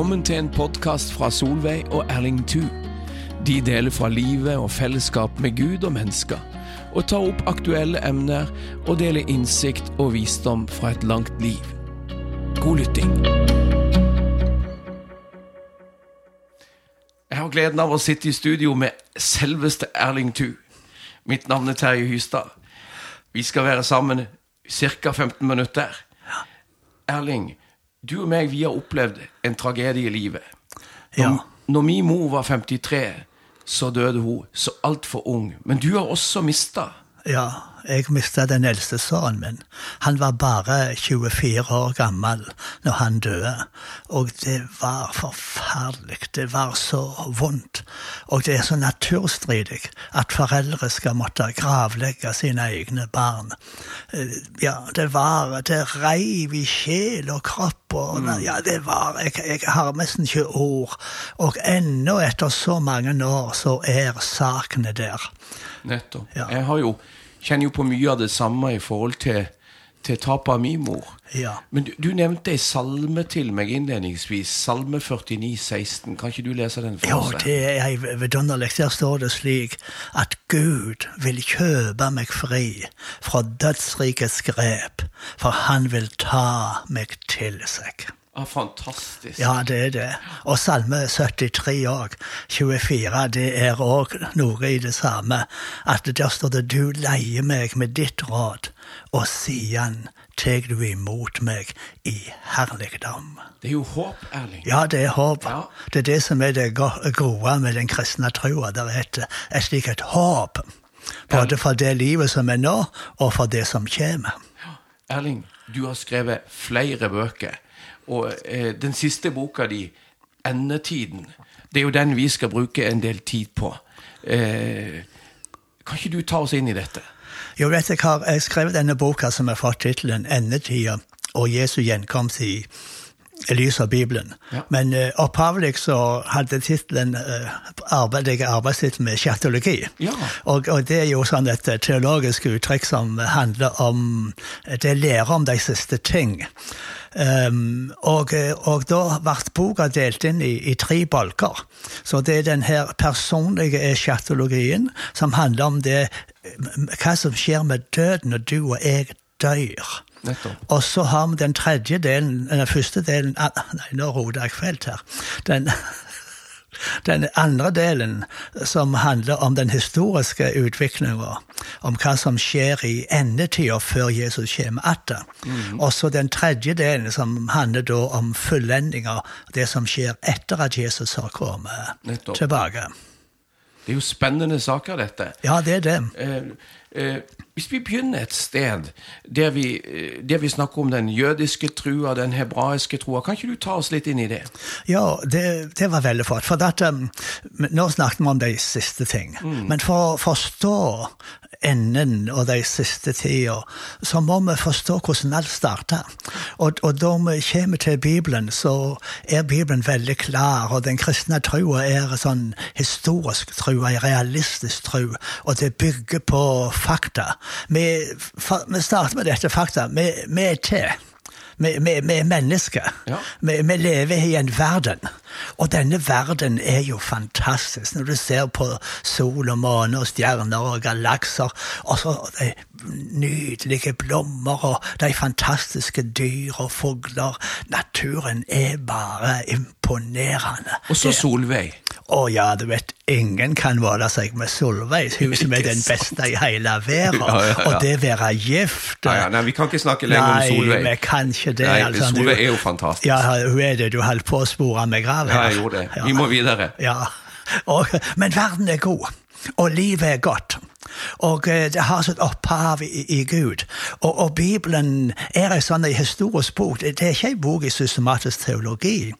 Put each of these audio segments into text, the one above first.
Velkommen til en podkast fra Solveig og Erling Thu. De deler fra livet og fellesskap med Gud og mennesker, og tar opp aktuelle emner og deler innsikt og visdom fra et langt liv. God lytting. Jeg har gleden av å sitte i studio med selveste Erling Thu. Mitt navn er Terje Hystad. Vi skal være sammen ca. 15 minutter. Erling, du og meg vi har opplevd en tragedie i livet. Når, Ja. når min mor var 53, så døde hun så altfor ung. Men du har også mista. Ja, jeg mista den eldste sønnen min. Han var bare 24 år gammel når han døde. Og det var forferdelig. Det var så vondt. Og det er så naturstridig at foreldre skal måtte gravlegge sine egne barn. Eh, Ja, det var Det reiv i sjel og kropp og Ja, det var jeg, jeg har nesten ikke ord. Og ennå etter så mange år så er sakene der. Nettopp. Ja. Jeg har jo, kjenner jo på mye av det samme i forhold til, til tapet av min mor. Ja. Men du, du nevnte ei salme til meg innledningsvis. Salme 49, 16. Kan ikke du lese den for oss? Ja, det er ei vidunderlig. Der står det slik at Gud vil kjøpe meg fri fra dødsrikets grep, for han vil ta meg til seg. Ah, fantastisk. Ja, det er det. Og Salme 73 òg, 24, det er òg noe i det samme. At der står det 'Du leier meg med ditt råd, og siden tar du imot meg i herligdom'. Det er jo håp, Erling. Ja, det er håp. Ja. Det er det som er det go- gode med den kristne troa. Det er et, et slikt håp. Både for det livet som er nå, og for det som kommer. Ja. Erling, du har skrevet flere bøker. Og eh, den siste boka di, 'Endetiden', det er jo den vi skal bruke en del tid på. Eh, kan ikke du ta oss inn i dette? Jo, vet jeg har jeg skrevet denne boka som har fått tittelen 'Endetida og Jesu gjenkomst i i lys av Bibelen'. Ja. Men uh, opphavlig så hadde tittelen uh, arbeid, jeg arbeidstittel med kjatologi. Ja. Og, og det er jo sånn et eh, teologisk uttrykk som handler om Det lærer om de siste ting. Um, og, eh, og da ble boka delt inn i, i tre bolker. Så det er den her personlige eschatologien, som handler om det, eh, hva som skjer med døden når du og jeg dør. Og så har vi den tredje delen, den første delen ah, Nei, nå roter jeg fælt her. Den, den andre delen som handler om den historiske utviklinga, om hva som skjer i endetida før Jesus kommer atter. Og så den tredje delen som handler da om fullendinga, det som skjer etter at Jesus har kommet Nettopp. tilbake. Det er jo spennende saker, dette. Ja, det er det. Eh, hvis vi begynner et sted der vi, eh, der vi snakker om den jødiske trua, den hebraiske trua, kan ikke du ta oss litt inn i det? Ja, det, det var veldig flott. For at, um, nå snakket vi om de siste ting. Men for å forstå enden og de siste tida, så må vi forstå hvordan alt starta. Og, og da vi kommer til Bibelen, så er Bibelen veldig klar, og den kristne troa er sånn historisk tro, en realistisk tro, og det bygger på fakta. Vi, vi starter med dette fakta. Vi, vi er til. Vi, er mennesker. Ja. Vi, vi lever i en verden. Og denne verden er jo fantastisk. Når du ser på sol og måne og stjerner og galakser, og så de nydelige blomster og de fantastiske dyr og fugler. Naturen er bare imponerende. Og så Solveig. Å ja, du vet, ingen kan måle seg med Solveig, hun som er den beste i hele verden. Ja, ja, ja. Og det være gift nei, vi kan ikke snakke lenger om Solveig. Nei, vi kan ikke det. Nei, altså, Solveig er jo fantastisk. Ja, hun er det. Du holdt på å spore meg av Ja, jeg gjorde det. Vi må videre. Ja, og, men verden er god, og livet er godt. Og eh, det har sitt opphav i, i Gud. Og, og Bibelen er en sånn historisk bok. Det det er ikke en bok i systematisk teologi.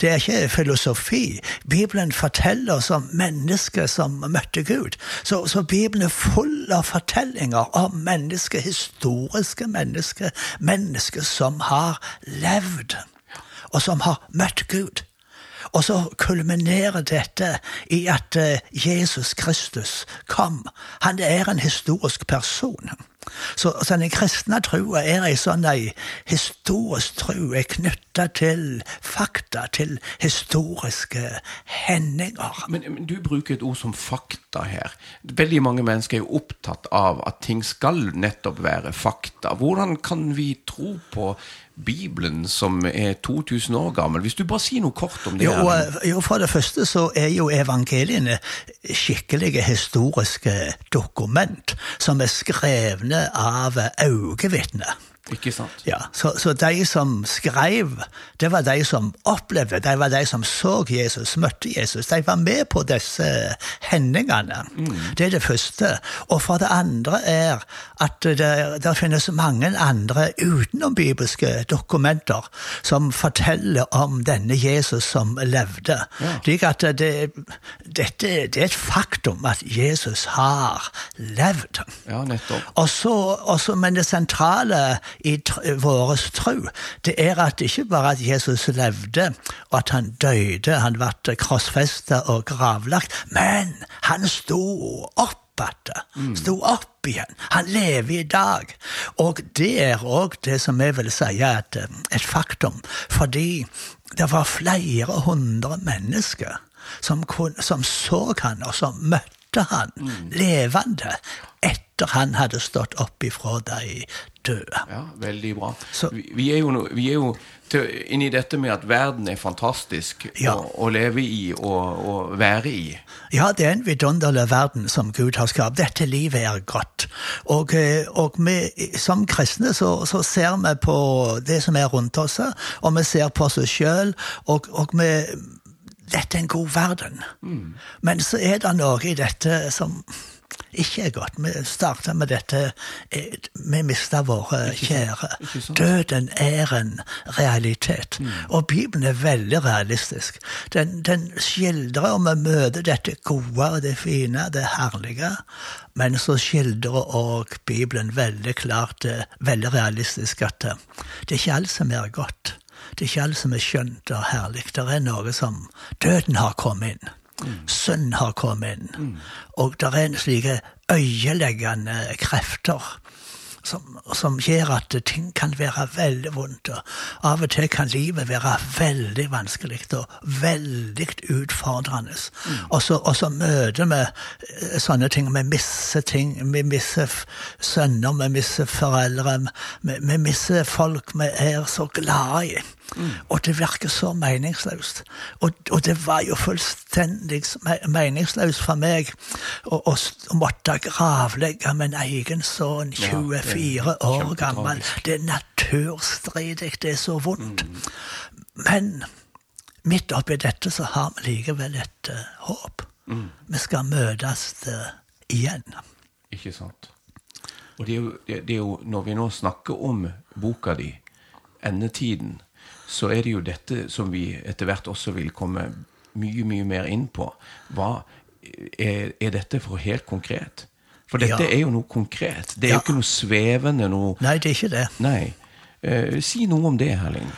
Det er ikke filosofi. Bibelen forteller oss om mennesker som møtte Gud. Så, så Bibelen er full av fortellinger om mennesker, historiske mennesker, mennesker som har levd, og som har møtt Gud. Og så kulminerer dette i at eh, Jesus Kristus kom. Han er en historisk person. Så, så den kristne trua er ei sånn ei historisk tru, er knytta til fakta, til historiske hendinger. Men, men du bruker et ord som fakta her. Veldig mange mennesker er jo opptatt av at ting skal nettopp være fakta. Hvordan kan vi tro på Bibelen som er 2000 år gammel? Hvis du bare sier noe kort om det. Jo, Erlend. jo, For det første så er jo evangeliene skikkelige historiske dokument som er skrevne av øyevitner. Ikke sant? Ja, så, så de som skrev, det var de som opplevde, det var de som så Jesus, møtte Jesus. De var med på disse hendingene. Det er det første. Og for det andre er at det, det finnes mange andre utenom-bibelske dokumenter som forteller om denne Jesus som levde. Slik at det, dette det er et faktum at Jesus har levd. Ja, nettopp. Og så, og men det sentrale i vår tro, det er at ikke bare at Jesus levde, og at han døde, han ble krossfesta og gravlagt, men han sto opp igjen. Sto opp igjen. Han lever i dag. Og det er òg det som jeg vil si er et, et faktum, fordi det var flere hundre mennesker som, kun, som så han, og som møtte han levende etter han hadde stått opp ifra de døde. Ja, veldig bra. Så- vi, vi er jo, vi er jo til, inni dette med at verden er fantastisk Ja. å, å leve i og, å være i. Ja, det er en vidunderlig verden som Gud har skapt. Dette livet er godt. Og, eh, og vi, som kristne så, så ser vi på det som er rundt oss, og vi ser på oss sjøl, og, og vi Dette er en god verden. Men så er det noe i dette som ikke er godt. Vi starta med dette eh, Vi mista våre kjære. Døden er en realitet. Og Bibelen er veldig realistisk. Den, den skildrer og vi møter dette gode og det fine, det herlige. Men så skildrer òg Bibelen veldig klart, eh, veldig realistisk, at eh, det er ikke alt som er godt. Det er ikke alt som er skjønt og herlig. Det er noe som Døden har kommet inn. Synd har kommet inn. Og det er en slike øyeleggende krefter som, som gjør at ting kan være veldig vondt. Og av og til kan livet være veldig vanskelig og veldig utfordrende. Og, så, og så møter vi eh, sånne ting. Vi mister ting. Vi mister sønner, vi mister foreldre. Vi, vi mister folk vi er så glad i. Og det virker så meningsløst. Og, og det var jo fullstendig meningsløst for meg å, å å måtte gravlegge min egen sønn, 24 det er år gammel. Det er naturstridig, det er så vondt. Men midt oppi dette så har vi likevel et uh, håp. Vi skal møtes uh, igjen. Ikke sant? Og det er, jo, det er jo, når vi nå snakker om boka di, Endetiden, så er det jo dette som vi etter hvert også vil komme mye, mye mer inn på. Hva er, er dette for helt konkret? For dette Ja. er jo noe konkret. Det er Ja. jo ikke noe svevende, noe Nei, det er ikke det. Nei. Eh, si noe om det, Herling.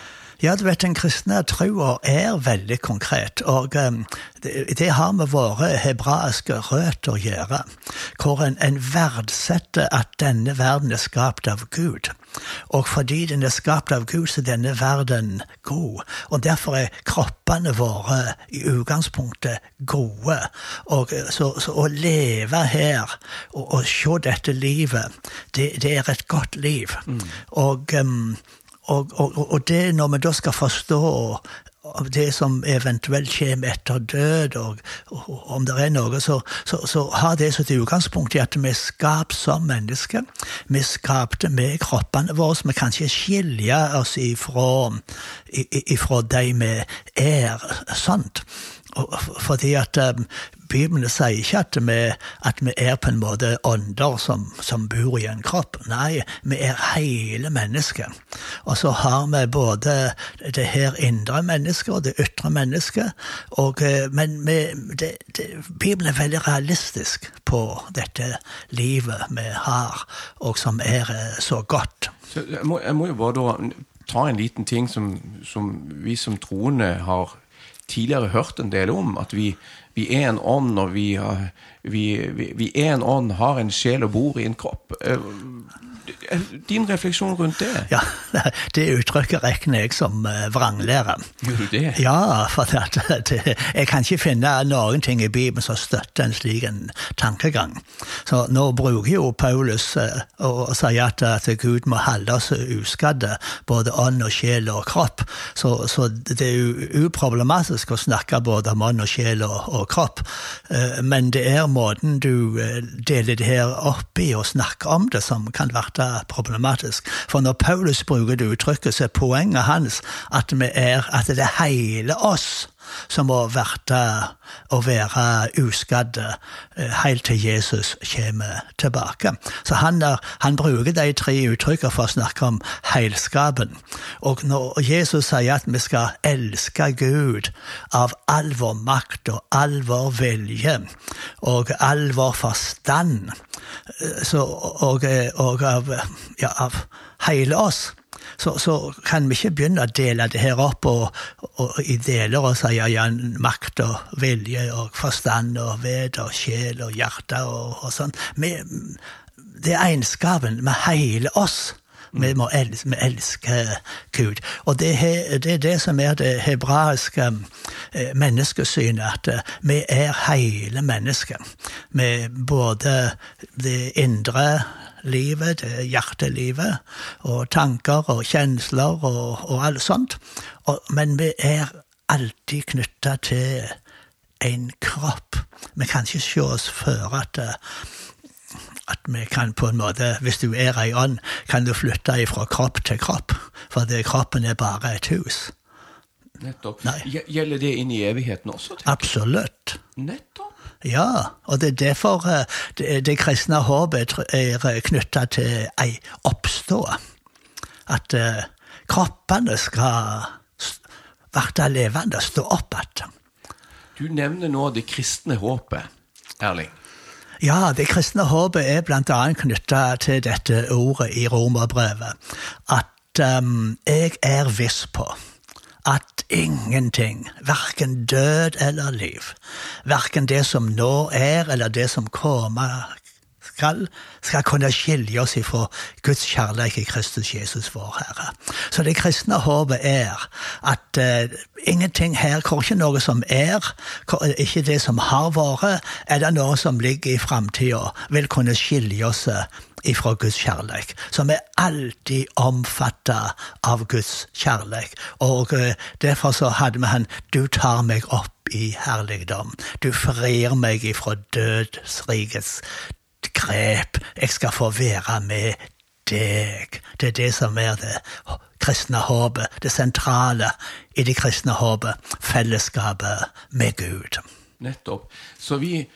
Ja, du vet, den kristne troa er veldig konkret, og um, det, det har med våre hebraiske røtter å gjøre, hvor en, en verdsetter at denne verden er skapt av Gud. Og fordi den er skapt av Gud, så er denne verden god. Og derfor er kroppene våre i utgangspunktet gode. Og så, så å leve her og, og se dette livet, det, det er et godt liv. Og um, og, og, og det når vi da skal forstå det som eventuelt kommer etter død, og, og om det er noe, så, så, så har det et utgangspunkt i at vi er skapt som mennesker. Vi er skapte med kroppene våre. Vi kan ikke skilje oss ifra, ifra de vi er. sånt. Fordi at um, Bibelen sier ikke at vi, at vi er på en måte ånder som, som bor i en kropp. Nei, vi er hele mennesket. Og så har vi både det her indre mennesket og det ytre mennesket. Og, eh, men vi, det, det, Bibelen er veldig realistisk på dette livet vi har, og som er eh, så godt. Så jeg, må, jeg må jo bare da ta en liten ting som, som vi som troende har tidligere hørt en del om. At vi, vi er en ånd, og vi, har, vi, vi, vi er en ånd, har en sjel og bor i en kropp. Eh, din refleksjon rundt det? Ja, Det uttrykket regner jeg som eh, vranglære. Gjør du det? Ja, for det, det, jeg kan ikke finne noen ting i Bibelen som støtter en slik tankegang. Så nå bruker jo Paulus eh, å si at, at Gud må holde oss uskadde, både ånd og sjel og kropp. Så, så det er jo uproblematisk å snakke både om ånd og sjel og, og kropp. Eh, men det er måten du deler det her opp i og snakker om det, som kan være problematisk. For når Paulus bruker det uttrykket, så er poenget hans at, er, at det er hele oss som må verte å være uskadde eh, helt til Jesus kommer tilbake. Så han, er, han bruker de tre uttrykkene for å snakke om heilskapen. Og når Jesus sier at vi skal elske Gud av all vår makt og all vår vilje og all vår forstand, eh, så, og, og av, ja, av hele oss så, så, kan vi ikke begynne å dele det her opp og, og, i deler og si ja, makt og vilje og forstand og ved og sjel og hjerte og, og sånn. Det er egenskapen med hele oss. Vi må elske, vi elsker Gud. Og det, det, er det som er det hebraiske eh, menneskesynet, at eh, vi er hele mennesket. Med både det indre livet, det hjertelivet, og tanker og kjensler og, og alt sånt. Og, men vi er alltid knytta til en kropp. Vi kan ikke se oss før at, at vi kan på en måte, hvis du er ei ånd, kan du flytte fra kropp til kropp. For det, kroppen er bare et hus. Nettopp. Nei. Gjelder det inn i evigheten også? Absolutt. Nettopp. Ja, og det er derfor eh, det, det kristne håpet er knytta til ei oppstå. At uh, kroppene skal bli levende, stå opp igjen. Du nevner nå det kristne håpet, Erling. Ja, det kristne håpet er annet knytta til dette ordet i romerbrevet. At um, jeg er viss på at ingenting, verken død eller liv, verken det som nå er eller det som kommer skal, skal kunne skilje oss ifra Guds kjærlighet i Kristus Jesus, vår Herre. Så det kristne håpet er at uh, ingenting her, hvor ikke noe som er, ikke det som har vært, eller noe som ligger i framtida, vil kunne skilje oss ifra Guds kjærlighet, som er alltid omfatta av Guds kjærlighet. Og uh, derfor så hadde vi han 'Du tar meg opp i herligdom'. Du frir meg ifra dødsrikets grep. Jeg skal få være med deg. Det er det som er det kristne håpet, det sentrale i det kristne håpet. Fellesskapet med Gud. Nettopp. Så vi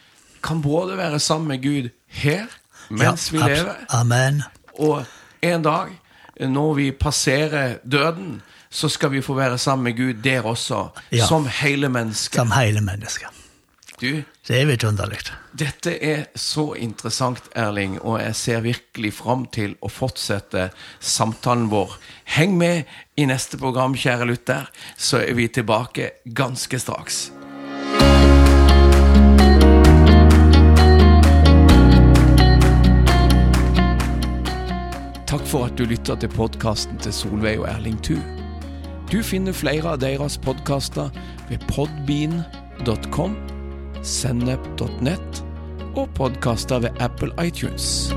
kan både være sammen med Gud her mens ja, vi lever, Amen. og en dag, når vi passerer døden, så skal vi få være sammen med Gud der også, ja. som hele mennesker. Som hele mennesker. Du, det er vidunderlig. Dette er så interessant, Erling, og jeg ser virkelig fram til å fortsette samtalen vår. Heng med i neste program, kjære lytter, så er vi tilbake ganske straks. Takk for at du lytter til podkasten til Solveig og Erling Thu. Du finner flere av deres podkaster ved podbean.com sennep.nett og podkaster ved Apple iTunes.